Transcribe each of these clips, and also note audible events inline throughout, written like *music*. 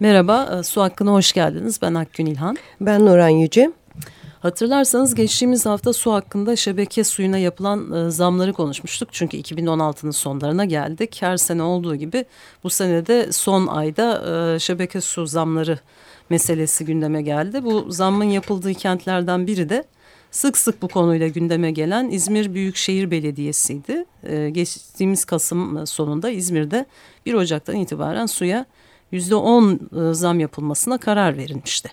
Merhaba, e, Su Hakkı'na hoş geldiniz. Ben Akgün İlhan. Ben Nuran Yüce. Hatırlarsanız geçtiğimiz hafta su hakkında şebeke suyuna yapılan e, zamları konuşmuştuk. Çünkü 2016'nın sonlarına geldik. Her sene olduğu gibi bu senede son ayda e, şebeke su zamları meselesi gündeme geldi. Bu zammın yapıldığı kentlerden biri de sık sık bu konuyla gündeme gelen İzmir Büyükşehir Belediyesi'ydi. E, geçtiğimiz Kasım sonunda İzmir'de 1 Ocak'tan itibaren suya %10 e, zam yapılmasına karar verilmişti.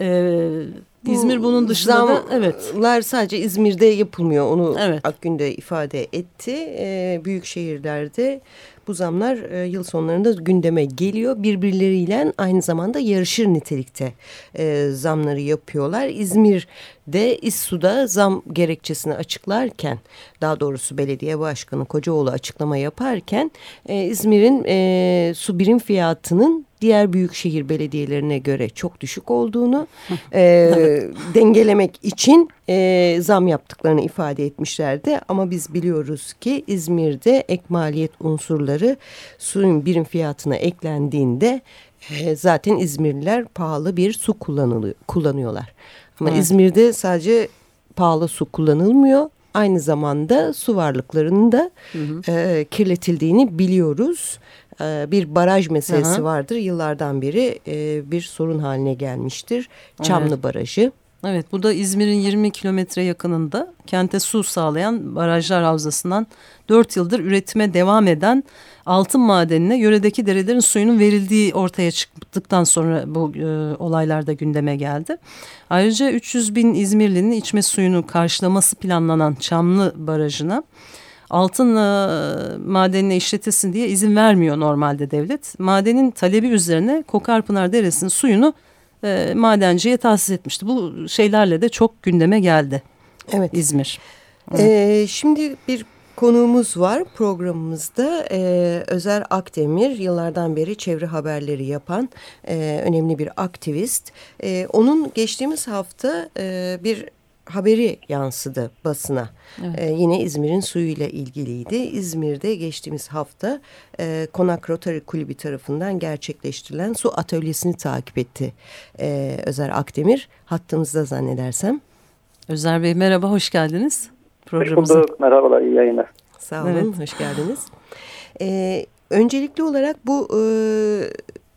Ee, İzmir bunun dışında Zamlar da evet. sadece İzmir'de yapılmıyor. Onu evet. Akgün de ifade etti. Ee, büyük şehirlerde bu zamlar e, yıl sonlarında gündeme geliyor. Birbirleriyle aynı zamanda yarışır nitelikte e, zamları yapıyorlar. İzmir'de İSSU'da zam gerekçesini açıklarken daha doğrusu belediye başkanı Kocaoğlu açıklama yaparken e, İzmir'in e, su birim fiyatının diğer büyükşehir belediyelerine göre çok düşük olduğunu *laughs* e, dengelemek için e, zam yaptıklarını ifade etmişlerdi. Ama biz biliyoruz ki İzmir'de ek maliyet unsurları suyun birim fiyatına eklendiğinde e, zaten İzmirliler pahalı bir su kullanıyorlar. Ama evet. İzmir'de sadece pahalı su kullanılmıyor. Aynı zamanda su varlıklarının da hı hı. E, kirletildiğini biliyoruz. E, bir baraj meselesi hı. vardır. Yıllardan beri e, bir sorun haline gelmiştir. Çamlı evet. Barajı. Evet bu da İzmir'in 20 kilometre yakınında kente su sağlayan barajlar havzasından 4 yıldır üretime devam eden altın madenine yöredeki derelerin suyunun verildiği ortaya çıktıktan sonra bu e, olaylar da gündeme geldi. Ayrıca 300 bin İzmirli'nin içme suyunu karşılaması planlanan Çamlı Barajı'na altın e, madenine işletilsin diye izin vermiyor normalde devlet. Madenin talebi üzerine Kokarpınar Deresi'nin suyunu e, madenciye tahsis etmişti. Bu şeylerle de çok gündeme geldi. Evet. İzmir. Evet. Ee, şimdi bir konuğumuz var programımızda ee, Özer Akdemir yıllardan beri çevre haberleri yapan e, önemli bir aktivist. E, onun geçtiğimiz hafta e, bir haberi yansıdı basına. Evet. Ee, yine İzmir'in suyuyla ilgiliydi. İzmir'de geçtiğimiz hafta e, Konak Rotary Kulübü tarafından gerçekleştirilen su atölyesini takip etti e, Özer Akdemir. Hattımızda zannedersem. Özer Bey merhaba, hoş geldiniz programımıza. Hoş bulduk, merhabalar, iyi yayınlar. Sağ olun, evet. hoş geldiniz. Ee, öncelikli olarak bu e,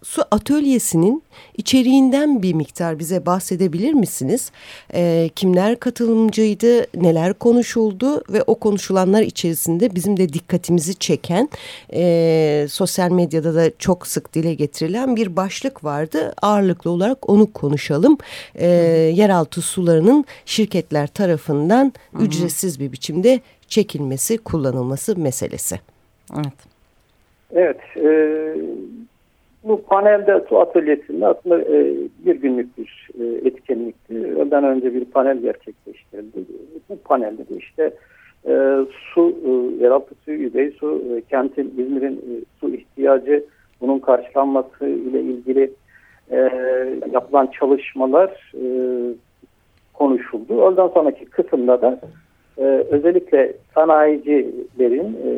su atölyesinin içeriğinden bir miktar bize bahsedebilir misiniz? E, kimler katılımcıydı, neler konuşuldu ve o konuşulanlar içerisinde bizim de dikkatimizi çeken e, sosyal medyada da çok sık dile getirilen bir başlık vardı. Ağırlıklı olarak onu konuşalım. E, yeraltı sularının şirketler tarafından Hı -hı. ücretsiz bir biçimde çekilmesi, kullanılması meselesi. Evet. Evet, e, bu panelde su atölyesinde aslında e, bir günlük bir e, etkinlikti. Önden önce bir panel gerçekleştirildi. Bu panelde de işte e, su, e, yeraltı suyu, yüzey su, e, kentin, İzmir'in e, su ihtiyacı, bunun karşılanması ile ilgili e, yapılan çalışmalar e, konuşuldu. Ondan sonraki kısımda da e, özellikle sanayicilerin e,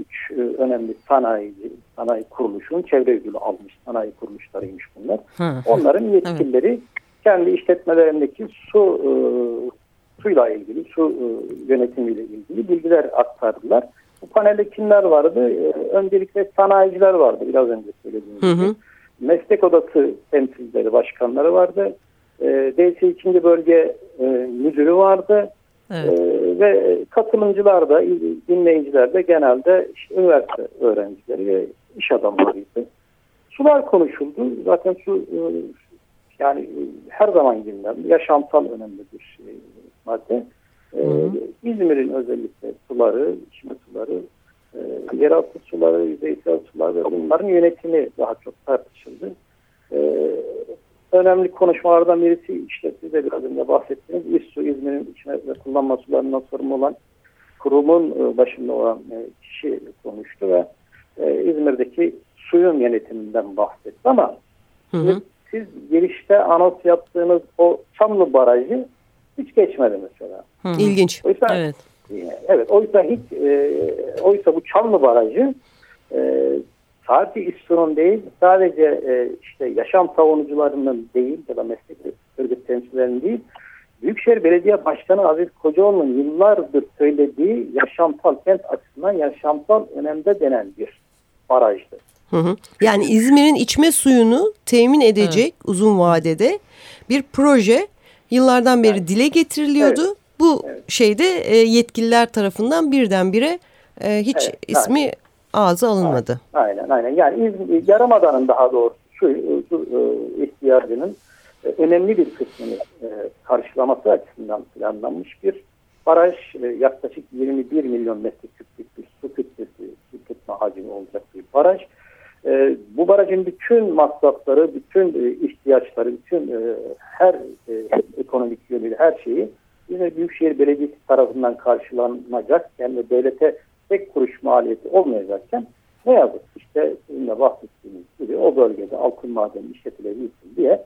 üç e, önemli sanayici, sanayi kuruluşun çevre ödülü almış sanayi kuruluşlarıymış bunlar. Hı. Onların yetkilileri evet. kendi işletmelerindeki su e, suyla ilgili, su e, yönetimiyle ilgili bilgiler aktardılar. Bu panelde kimler vardı? E, öncelikle sanayiciler vardı biraz önce söylediğim gibi. Meslek odası temsilcileri, başkanları vardı. E, DS 2. bölge e, müdürü vardı. Evet. E, ve katılımcılar da, dinleyiciler de genelde işte üniversite öğrencileri ve iş adamlarıydı. Sular konuşuldu. Zaten su e, yani her zaman gündem. Yaşamsal önemli bir şey, madde. E, İzmir'in özellikle suları, içme suları, e, yeraltı suları, yüzeysel sular ve bunların yönetimi daha çok tartışıldı. E, önemli konuşmalardan birisi işte siz de biraz önce bahsettiniz. İSSU İzmir'in içme ve kullanma sularından sorumlu olan kurumun e, başında olan e, kişi konuştu ve e, İzmir'deki suyun yönetiminden bahsetti ama hı hı. siz girişte anons yaptığınız o Çamlı Barajı hiç geçmedi mesela. Hı hı. İlginç. Oysa, evet. Evet. Oysa hiç e, oysa bu Çamlı Barajı e, sadece İSTO'nun değil sadece e, işte yaşam savunucularının değil ya da meslek örgüt temsilcilerinin değil Büyükşehir Belediye Başkanı Aziz Kocaoğlu'nun yıllardır söylediği yaşamsal kent açısından yaşamsal önemde denen bir barajdı. Hı hı. Yani İzmir'in içme suyunu temin edecek evet. uzun vadede bir proje yıllardan beri evet. dile getiriliyordu. Evet. Bu evet. şeyde e, yetkililer tarafından birdenbire e, hiç evet. ismi aynen. ağza alınmadı. Aynen aynen. Yani İzmir, Yarımada'nın daha doğrusu şu, şu e, ihtiyacının e, önemli bir kısmını karşılaması açısından planlanmış bir baraj. Yaklaşık 21 milyon metreküplük bir su kütlesi, tutma hacmi olacak bir baraj. E, bu barajın bütün masrafları, bütün e, ihtiyaçları, bütün e, her e, ekonomik yönüyle her şeyi yine Büyükşehir Belediyesi tarafından karşılanacak. Yani devlete tek kuruş maliyeti olmayacakken ne yazık işte sizin de bahsettiğiniz gibi o bölgede altın madeni işletilebilsin diye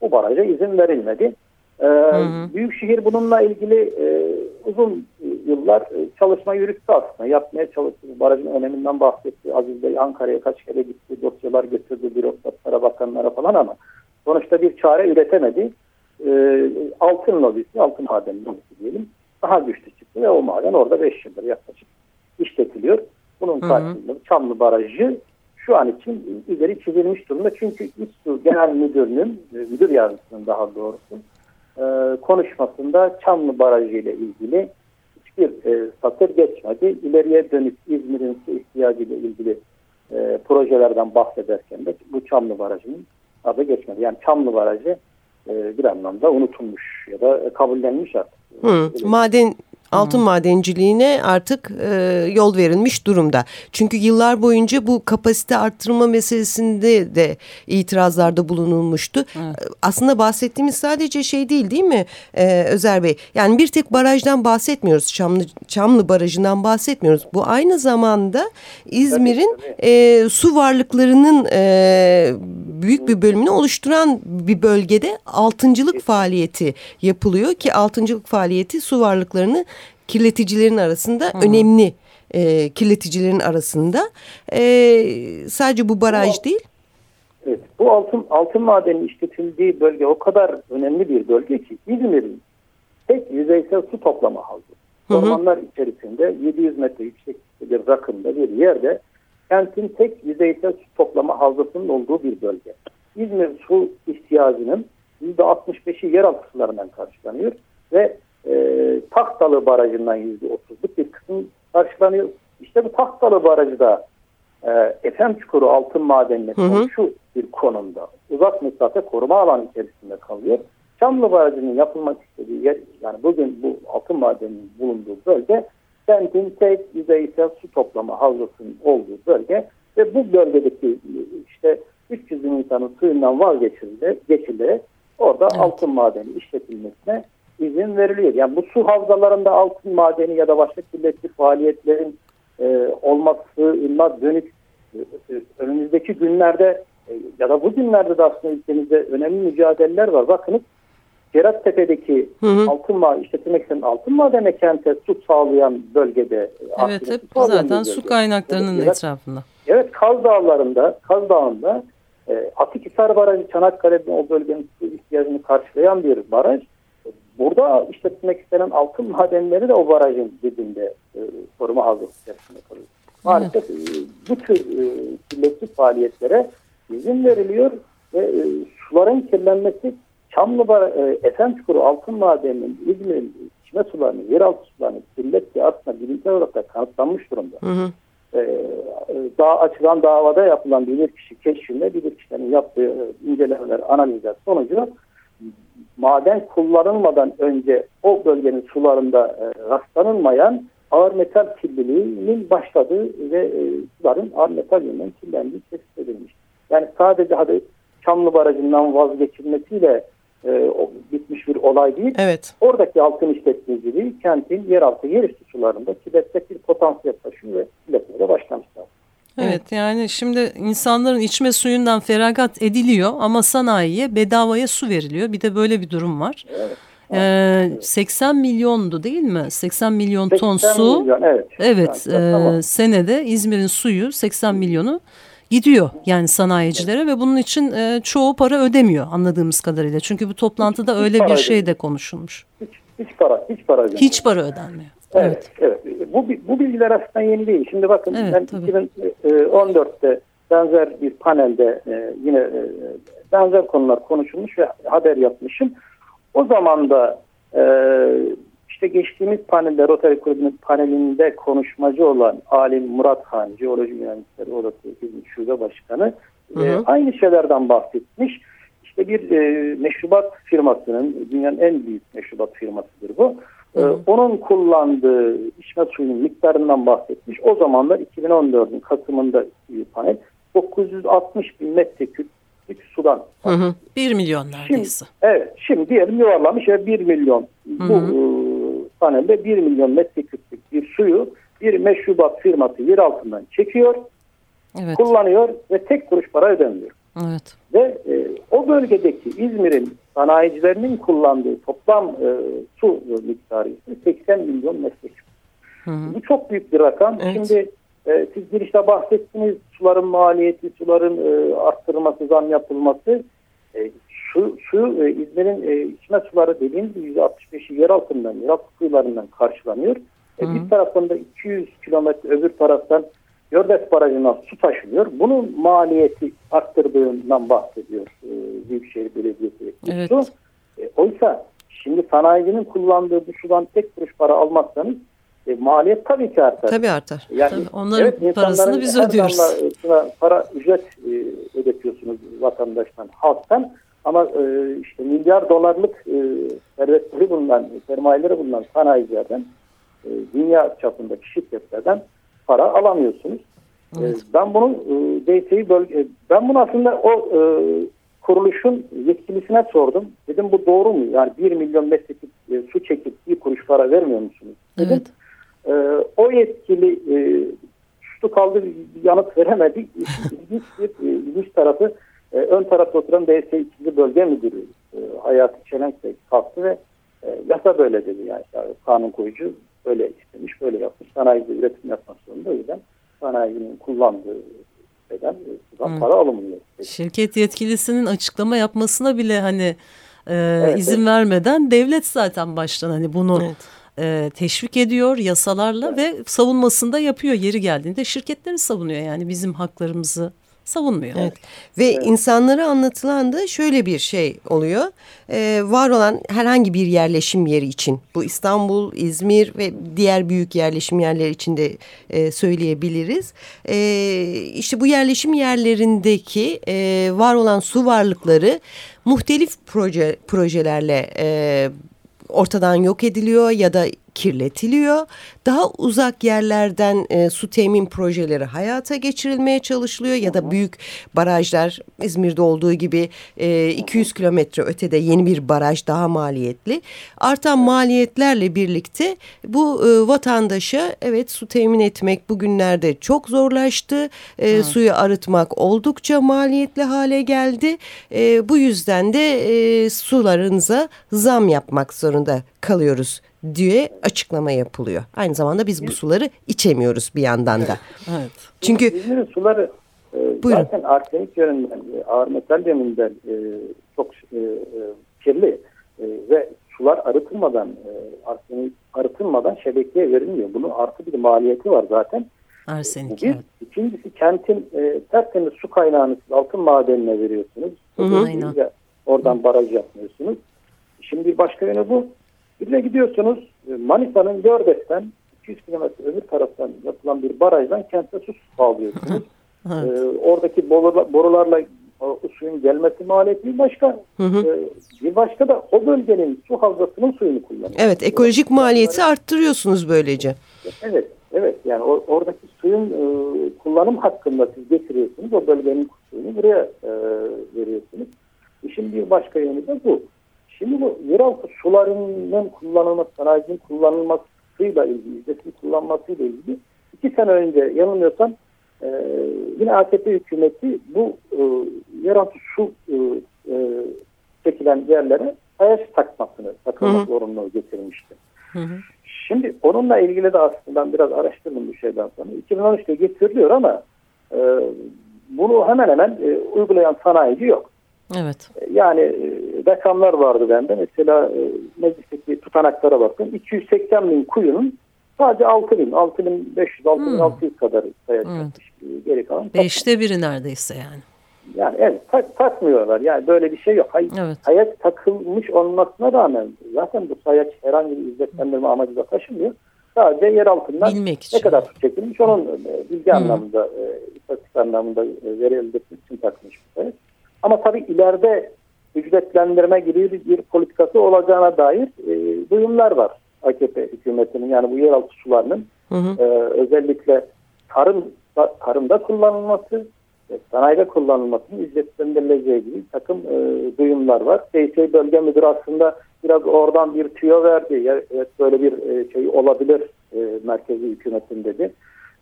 bu baraja izin verilmedi. Ee, hı hı. Büyükşehir bununla ilgili e, uzun yıllar e, çalışma yürüttü aslında. Yapmaya çalıştı. Barajın öneminden bahsetti. Aziz Bey Ankara'ya kaç kere gitti. Dosyalar götürdü bürokratlara, bakanlara falan ama sonuçta bir çare üretemedi. Ee, altın lobisi, altın maden lobisi diyelim daha güçlü çıktı ve o maden orada 5 yıldır yaklaşık işletiliyor. Bunun karşılığında Çamlı Barajı şu an için üzeri çizilmiş durumda. Çünkü İSSU Genel Müdürü'nün, e, müdür yardımcısının daha doğrusu e, konuşmasında Çamlı Barajı ile ilgili hiçbir e, satır geçmedi. İleriye dönük İzmir'in su ihtiyacı ile ilgili e, projelerden bahsederken de bu Çamlı Barajı'nın adı geçmedi. Yani Çamlı Barajı e, bir anlamda unutulmuş ya da kabullenmiş artık. Hı, maden altın hmm. madenciliğine artık e, yol verilmiş durumda. Çünkü yıllar boyunca bu kapasite arttırma meselesinde de itirazlarda bulunulmuştu. Evet. Aslında bahsettiğimiz sadece şey değil değil mi e, Özer Bey? Yani bir tek barajdan bahsetmiyoruz. Çamlı, Çamlı Barajı'ndan bahsetmiyoruz. Bu aynı zamanda İzmir'in e, su varlıklarının e, büyük bir bölümünü oluşturan bir bölgede altıncılık faaliyeti yapılıyor ki altıncılık faaliyeti su varlıklarını kirleticilerin arasında Hı önemli e, kirleticilerin arasında. E, sadece bu baraj bu, değil. Evet, bu altın altın madeni işletildiği bölge o kadar önemli bir bölge ki İzmir'in tek yüzeysel su toplama havuzu. Ormanlar içerisinde 700 metre yükseklikte bir rakımda bir yerde kentin tek yüzeysel su toplama havzasının olduğu bir bölge. İzmir su ihtiyacının %65'i yeraltı sularından karşılanıyor ve e, Taktalı Barajı'ndan %30'luk bir kısım karşılanıyor. İşte bu Taktalı Barajı da e, Efem Çukuru altın madenine komşu bir konumda. Uzak mesafe koruma alanı içerisinde kalıyor. Çamlı Barajı'nın yapılmak istediği yer, yani bugün bu altın madeninin bulunduğu bölge kentin tek yüzeysel su toplama havzasının olduğu bölge ve bu bölgedeki işte 300 bin insanın suyundan vazgeçilerek orada evet. altın madeni işletilmesine izin veriliyor. Yani bu su havzalarında altın madeni ya da başka kirletli faaliyetlerin e, olmasına dönük e, önümüzdeki günlerde e, ya da bu günlerde de aslında ülkemizde önemli mücadeleler var. Bakınız Cerattepe'deki hı hı. altın maden işletilmek altın madene kente su sağlayan bölgede Evet hep zaten su kaynaklarının evet, etrafında. Evet Kaz Dağları'nda Kaz Dağı'nda e, Atikhisar Barajı Çanakkale'de o bölgenin su ihtiyacını karşılayan bir baraj. Burada işletmek istenen altın madenleri de o barajın dibinde e, koruma havzası içerisinde kalıyor. Maalesef e, bu tür e, kirletli faaliyetlere izin veriliyor ve e, suların kirlenmesi Çamlıbar, e, Esençukuru altın madeninin İzmir'in içme sularını, yeraltı sularını kirlettiği aslında bilimsel olarak da kanıtlanmış durumda. Hı hı. E, e daha açılan davada yapılan bilirkişi keşfinde bilirkişilerin yaptığı e, incelemeler, analizler sonucu maden kullanılmadan önce o bölgenin sularında e, rastlanılmayan ağır metal kirliliğinin başladığı ve e, suların ağır metal yönünden kirlendiği tespit edilmiş. Yani sadece hadi Çamlı Barajı'ndan vazgeçilmesiyle e, o, bitmiş bir olay değil. Evet. Oradaki altın işletmeciliği kentin yeraltı yerüstü sularında kirletmek bir potansiyel taşıyor ve kirletmeye başlamışlar. Evet yani şimdi insanların içme suyundan feragat ediliyor ama sanayiye bedavaya su veriliyor. Bir de böyle bir durum var. Evet. Ee, 80 milyondu değil mi? 80 milyon 80 ton su. Milyon, evet. Evet. Yani, e, senede İzmir'in suyu 80 milyonu gidiyor yani sanayicilere ve bunun için e, çoğu para ödemiyor anladığımız kadarıyla. Çünkü bu toplantıda hiç, öyle hiç bir şey de konuşulmuş. Hiç, hiç para, hiç para ödemiyor. Hiç para ödenmiyor. Evet, evet. Bu, bu bilgiler aslında yeni değil. Şimdi bakın evet, ben tabii. 2014'te benzer bir panelde e, yine e, benzer konular konuşulmuş ve haber yapmışım. O zaman da e, işte geçtiğimiz panelde Rotary Kulübü'nün panelinde konuşmacı olan Alim Murat Han, Jeoloji Mühendisleri Odası Şube Başkanı hı hı. E, aynı şeylerden bahsetmiş. İşte bir e, meşrubat firmasının, dünyanın en büyük meşrubat firmasıdır bu. Hı hı. Onun kullandığı içme suyunun miktarından bahsetmiş. O zamanlar 2014'ün Kasım'ında panel 960 bin metreküp sudan. Hı hı. 1 milyon neredeyse. Şimdi, evet. Şimdi diyelim yuvarlamış ve 1 milyon. Hı hı. Bu e, panelde 1 milyon metreküplük bir suyu bir meşrubat firması yer altından çekiyor. Evet. Kullanıyor ve tek kuruş para ödemiyor. Evet. Ve e, o bölgedeki İzmir'in sanayicilerinin kullandığı toplam e, su miktarı ise 80 milyon metreküp. Bu çok büyük bir rakam. Evet. Şimdi e, siz girişte bahsettiniz suların maliyeti, suların e, arttırılması, zam yapılması. E, su, su e, İzmir'in e, içme suları dediğimiz gibi %65'i yer altından, yer altı suylarından karşılanıyor. E, bir taraftan da 200 kilometre öbür taraftan Yördes Barajı'na su taşınıyor. Bunun maliyeti arttırdığından bahsediyor e, Büyükşehir Belediyesi. Evet. Su. E, oysa şimdi sanayicinin kullandığı bu sudan tek kuruş para almazsanız e, maliyet tabii ki artar. Tabii artar. Yani, tabii. Onların evet, parasını biz ödüyoruz. Damla, para ücret e, ödetiyorsunuz vatandaştan, halktan. Ama e, işte milyar dolarlık e, servetleri bulunan, sermayeleri bulunan sanayicilerden, e, dünya çapındaki şirketlerden para alamıyorsunuz. E, evet. Ben bunu e, DT'yi bölge, ben bunu aslında o e, kuruluşun yetkilisine sordum. Dedim bu doğru mu? Yani 1 milyon metreküp e, su çekip bir kuruş para vermiyor musunuz? Dedim. Evet. E, o yetkili e, suçlu kaldı yanıt veremedi. İlginç bir e, ilginç tarafı e, ön tarafta oturan DS 2. Bölge Müdürü e, Hayati Çelenk Bey kalktı ve e, yasa böyle dedi yani kanun koyucu böyle istemiş böyle yapmış. Sanayide üretim yapmak zorunda o yüzden sanayinin kullandığı şeyden hmm. para alınmıyor. Şirket yetkilisinin açıklama yapmasına bile hani e, evet, izin evet. vermeden devlet zaten baştan hani bunu evet e, teşvik ediyor yasalarla ve savunmasında yapıyor yeri geldiğinde şirketleri savunuyor yani bizim haklarımızı savunmuyor. Evet. Ve evet. insanlara anlatılan da şöyle bir şey oluyor. Ee, var olan herhangi bir yerleşim yeri için bu İstanbul, İzmir ve diğer büyük yerleşim yerleri için de e, söyleyebiliriz. E, işte bu yerleşim yerlerindeki e, var olan su varlıkları muhtelif proje projelerle e, ortadan yok ediliyor ya da kirletiliyor. Daha uzak yerlerden e, su temin projeleri hayata geçirilmeye çalışılıyor ya da büyük barajlar İzmir'de olduğu gibi e, 200 kilometre ötede yeni bir baraj daha maliyetli. Artan maliyetlerle birlikte bu e, vatandaşa evet su temin etmek bugünlerde çok zorlaştı. E, suyu arıtmak oldukça maliyetli hale geldi. E, bu yüzden de e, sularınıza zam yapmak zorunda kalıyoruz diye açıklama yapılıyor. Aynı zamanda biz bu suları içemiyoruz bir yandan da. Evet. Çünkü İzmir'in suları e, buyurun. zaten arsenik yönünden, e, ağır metal yönünden e, çok e, e, kirli e, ve sular arıtılmadan, e, arsenik arıtılmadan şebekeye verilmiyor. Bunun artı bir maliyeti var zaten. Arsenik. Bir, evet. İkincisi kentin e, tertemiz su kaynağını altın madenine veriyorsunuz. Hı hı. Aynen. Oradan baraj yapmıyorsunuz. Şimdi başka yönü bu. Bir de gidiyorsunuz e, Manisa'nın Gördes'ten 200 kilometre öbür taraftan yapılan bir barajdan kente su sağlıyorsunuz. *laughs* evet. ee, oradaki borular, borularla o, o suyun gelmesi maliyeti bir başka. Hı hı. E, bir başka da o bölgenin su havzasının suyunu kullanıyor. Evet ekolojik maliyeti arttırıyorsunuz böylece. Evet evet yani oradaki suyun e, kullanım hakkında siz getiriyorsunuz o bölgenin suyunu buraya e, veriyorsunuz. İşin bir başka yönü de bu. Şimdi bu yeraltı sularının kullanılması, sanayicinin kullanılmasıyla ilgili, ücretin kullanmasıyla ilgili iki sene önce yanılmıyorsam e, yine AKP hükümeti bu e, yeraltı su e, e, çekilen yerlere ayaş takmasını, takılma zorunluluğu getirmişti. Hı hı. Şimdi onunla ilgili de aslında biraz araştırdım bu şeyden sonra. 2013'te getiriliyor ama e, bunu hemen hemen e, uygulayan sanayici yok. Evet. E, yani e, rakamlar vardı bende. Mesela e, meclisteki tutanaklara bakın. 280 bin kuyunun sadece 6 bin, 6 bin 500, 6 bin 600 kadar sayı çıkmış. Geri kalan. Beşte biri neredeyse yani. Yani evet tak, takmıyorlar. Yani böyle bir şey yok. Hay, evet. Sayaç takılmış olmasına rağmen zaten bu sayaç herhangi bir izzetlendirme amacı da taşımıyor. Sadece yer altından Bilmek için. ne kadar su çekilmiş onun e, bilgi Hı. anlamında, e, istatistik anlamında e, veri elde için takılmış bir sayaç. Ama tabii ileride ücretlendirme gibi bir, bir politikası olacağına dair e, duyumlar var AKP hükümetinin. Yani bu yeraltı sularının hı hı. E, özellikle tarım tarımda kullanılması sanayide kullanılmasının ücretlendirileceği gibi takım e, duyumlar var. DSİ Bölge Müdürü aslında biraz oradan bir tüyo verdi. Ya, evet böyle bir e, şey olabilir e, merkezi hükümetin dedi.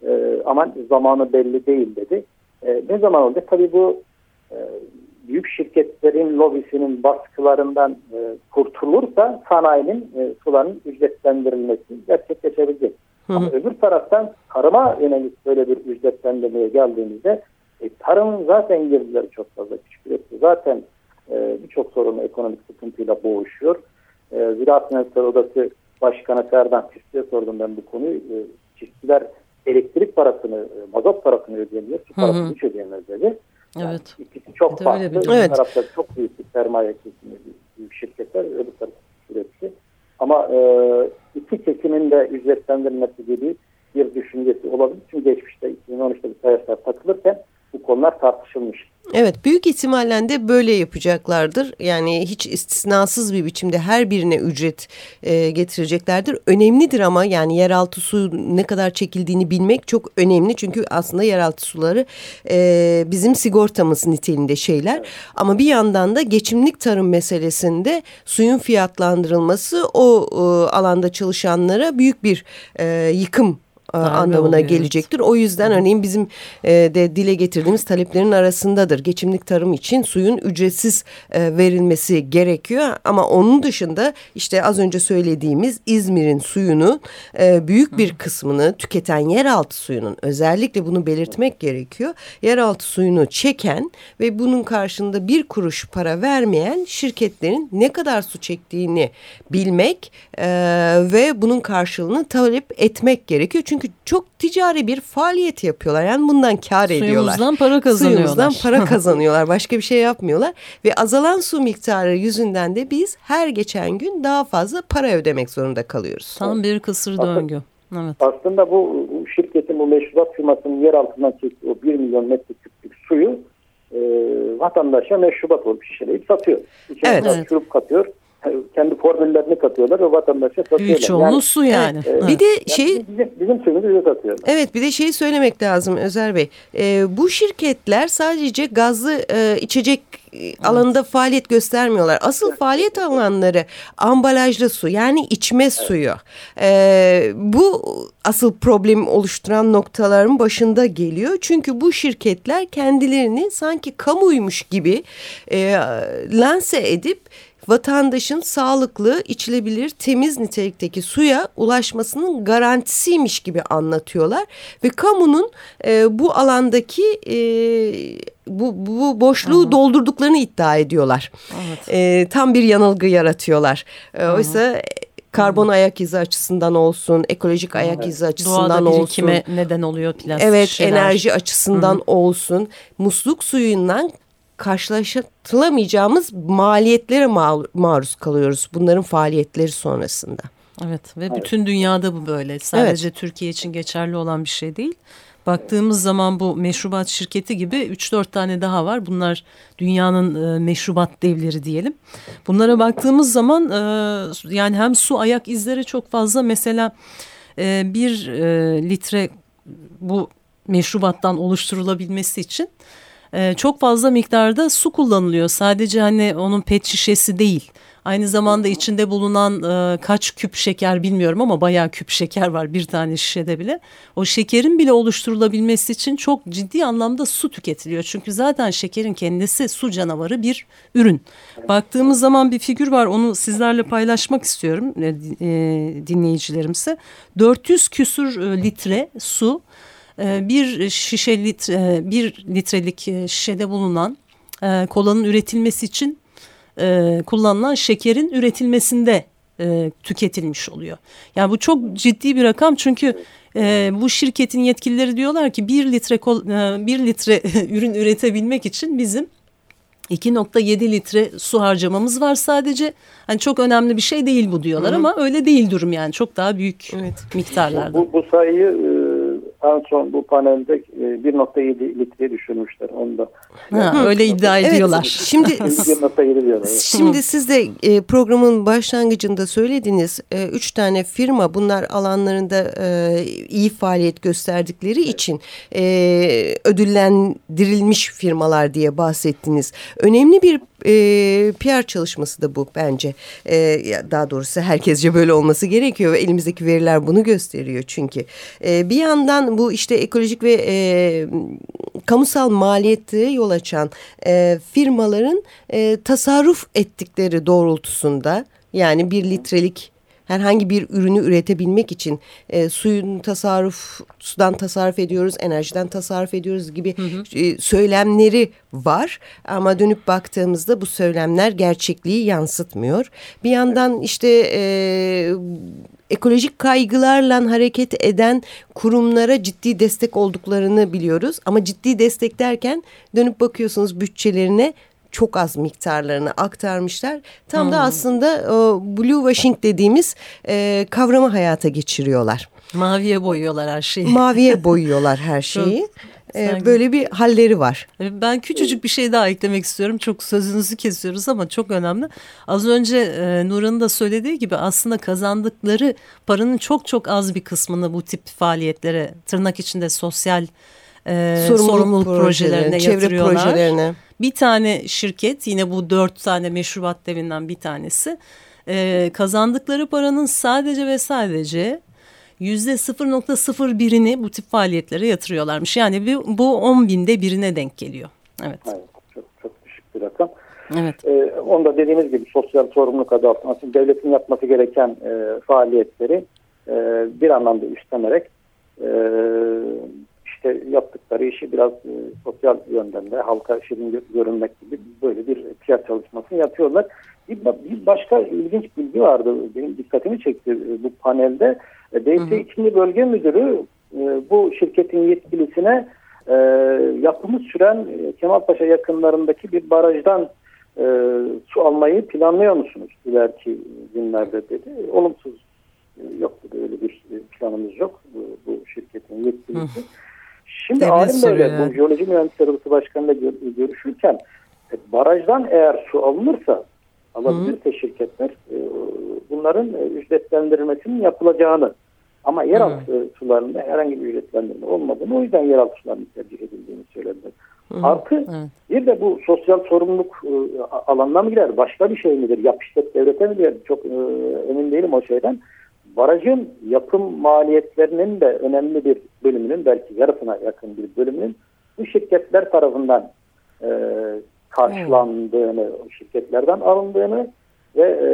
E, ama zamanı belli değil dedi. E, ne zaman olacak? Tabii bu e, büyük şirketlerin lobisinin baskılarından e, kurtulursa sanayinin e, suların ücretlendirilmesi gerçekleşebilecek. Hı hı. Ama öbür taraftan tarıma yönelik böyle bir ücretlendirmeye geldiğimizde e, tarımın zaten girdileri çok fazla küçük üretiyor. Zaten e, birçok sorunla ekonomik sıkıntıyla boğuşuyor. E, Ziraat Mühendisleri Odası Başkanı Ferdan Çiftçi'ye sordum ben bu konuyu. E, çiftçiler elektrik parasını, e, mazot parasını ödeyemiyor, su parasını hiç ödeyemez dedi. Yani evet. İkisi çok farklı. Bir evet. tarafta çok büyük bir sermaye kesimi, büyük şirketler, öbür tarafta üretici. Ama e, iki kesimin de ücretlendirilmesi gibi bir düşüncesi olabilir. Çünkü geçmişte 2013'te bir sayaçlar takılırken bu konular tartışılmış. Evet büyük ihtimalle de böyle yapacaklardır. Yani hiç istisnasız bir biçimde her birine ücret e, getireceklerdir. Önemlidir ama yani yeraltı su ne kadar çekildiğini bilmek çok önemli. Çünkü aslında yeraltı suları e, bizim sigortamız niteliğinde şeyler. Ama bir yandan da geçimlik tarım meselesinde suyun fiyatlandırılması o e, alanda çalışanlara büyük bir e, yıkım Darbe anlamına oluyor, gelecektir. Evet. O yüzden örneğin bizim e, de dile getirdiğimiz taleplerin arasındadır. Geçimlik tarım için suyun ücretsiz e, verilmesi gerekiyor. Ama onun dışında işte az önce söylediğimiz İzmir'in suyunu e, büyük bir kısmını tüketen yeraltı suyunun özellikle bunu belirtmek gerekiyor. Yeraltı suyunu çeken ve bunun karşında bir kuruş para vermeyen şirketlerin ne kadar su çektiğini bilmek e, ve bunun karşılığını talep etmek gerekiyor. Çünkü çünkü çok ticari bir faaliyet yapıyorlar. Yani bundan kar Suyumuzdan ediyorlar. Suyumuzdan para kazanıyorlar. Suyumuzdan para *laughs* kazanıyorlar. Başka bir şey yapmıyorlar. Ve azalan su miktarı yüzünden de biz her geçen gün daha fazla para ödemek zorunda kalıyoruz. Tam bir kısır döngü. Evet. Aslında bu, şirketin, bu meşrubat firmasının yer altından çektiği o 1 milyon metreküplük suyu e, vatandaşa meşrubat olup şişeleyip satıyor. İçine evet. şurup katıyor kendi formüllerini katıyorlar ve vatandaşa satıyorlar. Büyük çoğunluğu yani, su yani. Evet. Bir de yani şey bizim, bizim suyumuzu bize satıyorlar. Evet bir de şeyi söylemek lazım Özer Bey. E, bu şirketler sadece gazlı e, içecek evet. alanında faaliyet göstermiyorlar. Asıl evet. faaliyet alanları ambalajlı su yani içme evet. suyu. E, bu asıl problem oluşturan noktaların başında geliyor. Çünkü bu şirketler kendilerini sanki kamuymuş gibi e, lanse edip vatandaşın sağlıklı, içilebilir, temiz nitelikteki suya ulaşmasının garantisiymiş gibi anlatıyorlar. Ve kamunun e, bu alandaki e, bu, bu boşluğu Hı. doldurduklarını iddia ediyorlar. Evet. E, tam bir yanılgı yaratıyorlar. E, oysa karbon Hı. ayak izi açısından olsun, ekolojik ayak evet. izi açısından Doğada olsun. Doğada neden oluyor plastik Evet, şeyler. enerji açısından Hı. olsun. Musluk suyundan karşılaştılamayacağımız maliyetlere maruz kalıyoruz bunların faaliyetleri sonrasında. Evet ve evet. bütün dünyada bu böyle. Sadece evet. Türkiye için geçerli olan bir şey değil. Baktığımız zaman bu meşrubat şirketi gibi 3-4 tane daha var. Bunlar dünyanın e, meşrubat devleri diyelim. Bunlara baktığımız zaman e, yani hem su ayak izleri çok fazla. Mesela e, bir e, litre bu meşrubattan oluşturulabilmesi için e, çok fazla miktarda su kullanılıyor. Sadece hani onun pet şişesi değil. Aynı zamanda içinde bulunan e, kaç küp şeker bilmiyorum ama bayağı küp şeker var bir tane şişede bile. O şekerin bile oluşturulabilmesi için çok ciddi anlamda su tüketiliyor. Çünkü zaten şekerin kendisi su canavarı bir ürün. Baktığımız zaman bir figür var onu sizlerle paylaşmak istiyorum e, e dinleyicilerimize. 400 küsur e, litre su bir şişe litre, e, bir litrelik şişede bulunan kolanın üretilmesi için e, kullanılan şekerin üretilmesinde e, tüketilmiş oluyor. Yani bu çok ciddi bir rakam çünkü e, bu şirketin yetkilileri diyorlar ki bir litre kol, e, bir litre *laughs* ürün üretebilmek için bizim 2.7 litre su harcamamız var sadece. Hani çok önemli bir şey değil bu diyorlar Hı. ama öyle değil durum yani. Çok daha büyük evet. miktarlarda. Bu, bu sayıyı e, en son bu panelde 1.7 e, litre düşürmüşler onda. Ha, öyle iddia ediyorlar. *laughs* Evet, şimdi 1.7 diyorlar. Şimdi siz de e, programın başlangıcında söylediniz. E, üç tane firma bunlar alanlarında iyi faaliyet gösterdikleri için ödüllendirilmiş firmalar diye bahsettiniz. Önemli bir e, PR çalışması da bu bence. E, daha doğrusu herkesce böyle olması gerekiyor ve elimizdeki veriler bunu gösteriyor çünkü. E, bir yandan bu işte ekolojik ve e, kamusal maliyeti yol açan e, firmaların e, tasarruf ettikleri doğrultusunda yani bir litrelik herhangi bir ürünü üretebilmek için e, suyun tasarruf, sudan tasarruf ediyoruz, enerjiden tasarruf ediyoruz gibi hı hı. E, söylemleri var. Ama dönüp baktığımızda bu söylemler gerçekliği yansıtmıyor. Bir yandan işte e, ekolojik kaygılarla hareket eden kurumlara ciddi destek olduklarını biliyoruz. Ama ciddi destek derken dönüp bakıyorsunuz bütçelerine çok az miktarlarını aktarmışlar. Tam hmm. da aslında o blue washing dediğimiz e, kavramı hayata geçiriyorlar. Maviye boyuyorlar her şeyi. Maviye *laughs* boyuyorlar her şeyi. Ee, böyle bir halleri var. Ben küçücük bir şey daha eklemek istiyorum. Çok sözünüzü kesiyoruz ama çok önemli. Az önce e, Nurhan'ın da söylediği gibi aslında kazandıkları paranın çok çok az bir kısmını bu tip faaliyetlere tırnak içinde sosyal e, sorumluluk, sorumluluk projelerine, çevre yatırıyorlar. projelerine. Bir tane şirket yine bu dört tane meşrubat devinden bir tanesi e, kazandıkları paranın sadece ve sadece yüzde 0.01'ini bu tip faaliyetlere yatırıyorlarmış. Yani bu, bu 10 binde birine denk geliyor. Evet. evet çok, çok düşük bir rakam. Evet. Ee, onda dediğimiz gibi sosyal sorumluluk adı altında aslında devletin yapması gereken e, faaliyetleri e, bir anlamda üstlenerek e, işte yaptıkları işi biraz e, sosyal yönden de halka şirin görünmek gibi böyle bir PR çalışması yapıyorlar. Bir, bir başka ilginç bilgi vardı. Benim dikkatimi çekti e, bu panelde. E, DS İçinli Bölge Müdürü e, bu şirketin yetkilisine e, yapımı süren e, Kemalpaşa yakınlarındaki bir barajdan e, su almayı planlıyor musunuz ileriki günlerde dedi. Olumsuz yok dedi öyle bir planımız yok bu, bu şirketin yetkilisi. Hı. Şimdi Devlet Alim Bey'le yani. bu Jeoloji Mühendisleri Odası Başkanı'yla gör, görüşürken e, barajdan eğer su alınırsa alabilirse şirketler e, bunların e, ücretlendirilmesinin yapılacağını ama yeraltı Hı. sularında herhangi bir ücretlendirme olmadığını o yüzden yeraltı sularının tercih edildiğini söylediler. Hı. Artı Hı. bir de bu sosyal sorumluluk e, alanına mı girer? Başka bir şey midir? Yap devlete mi girer? Çok e, emin değilim o şeyden barajın yapım maliyetlerinin de önemli bir bölümünün belki yarısına yakın bir bölümünün bu şirketler tarafından e, karşılandığını, hmm. şirketlerden alındığını ve e,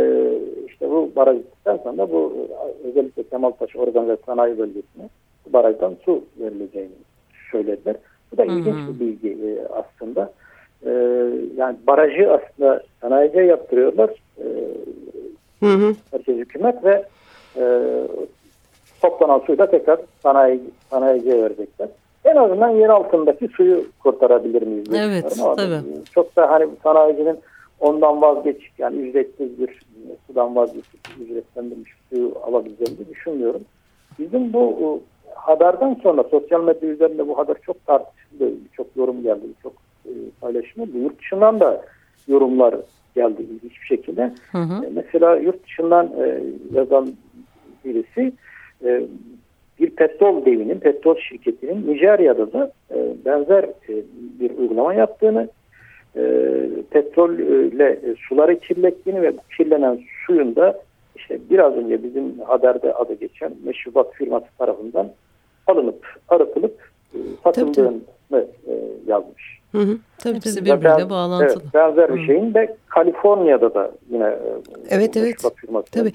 işte bu baraj bittikten sonra bu özellikle Kemalpaşa Organ ve Sanayi Bölgesi'ne bu barajdan su verileceğini söylediler. Bu da hmm. ilginç bir bilgi e, aslında. E, yani barajı aslında sanayiciye yaptırıyorlar. E, hı hı. Merkez hükümet ve e, toplanan suyu da tekrar sanayi, sanayiciye verecekler. En azından yer altındaki suyu kurtarabilir miyiz? Evet, tabii. Çok da hani sanayicinin ondan vazgeçip yani ücretsiz bir sudan vazgeçip ücretlendirilmiş suyu alabileceğini düşünmüyorum. Bizim bu haberden sonra sosyal medya üzerinde bu haber çok tartışıldı. Çok yorum geldi, çok e, paylaşım oldu. Yurt dışından da yorumlar geldi ilginç bir şekilde. Hı hı. E, mesela yurt dışından e, yazan birisi e, bir petrol devinin, petrol şirketinin Nijerya'da da e, benzer e, bir uygulama yaptığını, e, petrolle e, suları kirlettiğini ve bu kirlenen suyun da işte biraz önce bizim haberde adı geçen meşrubat firması tarafından alınıp arıtılıp e, satıldığını e, yazmış. Hı hı. Tabii Hepsi birbiriyle ben, bağlantılı. Evet, benzer bir şeyin de Kaliforniya'da da yine e, evet, evet. Tabii.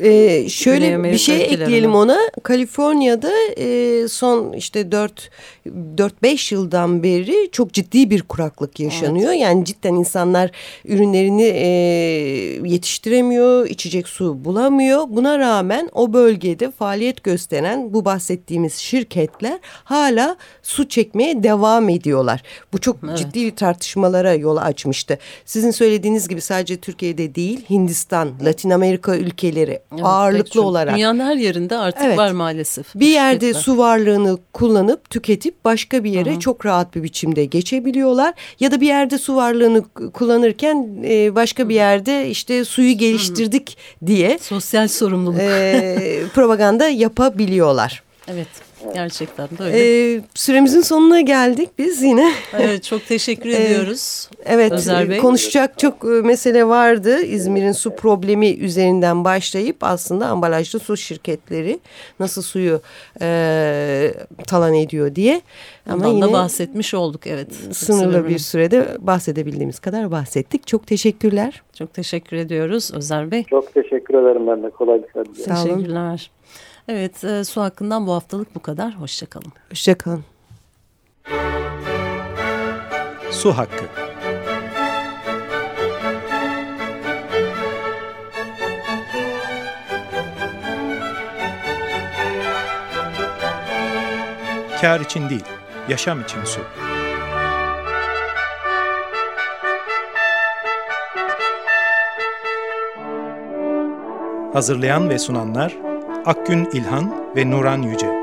Ee, şöyle bir şey ekleyelim ona. Kaliforniya'da e, son işte 4 4-5 yıldan beri çok ciddi bir kuraklık yaşanıyor. Evet. Yani cidden insanlar ürünlerini e, yetiştiremiyor, içecek su bulamıyor. Buna rağmen o bölgede faaliyet gösteren bu bahsettiğimiz şirketler hala su çekmeye devam ediyorlar. Bu çok evet. ciddi tartışmalara yol açmıştı. Sizin söylediğiniz gibi sadece Türkiye'de değil Hindistan, Latin Amerika ülkeleri evet, ağırlıklı olarak. Dünyanın her yerinde artık evet, var maalesef. Bir yerde şirketler. su varlığını kullanıp tüketip başka bir yere Hı -hı. çok rahat bir biçimde geçebiliyorlar. Ya da bir yerde su varlığını kullanırken e, başka bir yerde işte suyu geliştirdik Hı -hı. diye. Sosyal sorumluluk. E, *laughs* propaganda yapabiliyorlar. Evet. Gerçekten de öyle. Ee, süremizin sonuna geldik biz yine. Evet çok teşekkür *laughs* ee, ediyoruz. Evet Özer Bey. konuşacak çok e, mesele vardı. İzmir'in su problemi üzerinden başlayıp aslında ambalajlı su şirketleri nasıl suyu e, talan ediyor diye. Ama Ondan yine da bahsetmiş olduk evet. Sınırlı bir sürede bahsedebildiğimiz kadar bahsettik. Çok teşekkürler. Çok teşekkür ediyoruz Özer Bey. Çok teşekkür ederim ben de kolaylıklar diliyorum. Teşekkürler. Evet e, su hakkından bu haftalık bu kadar. Hoşçakalın. Hoşçakalın. Su hakkı. Kar için değil, yaşam için su. Hazırlayan ve sunanlar Akgün İlhan ve Nuran Yüce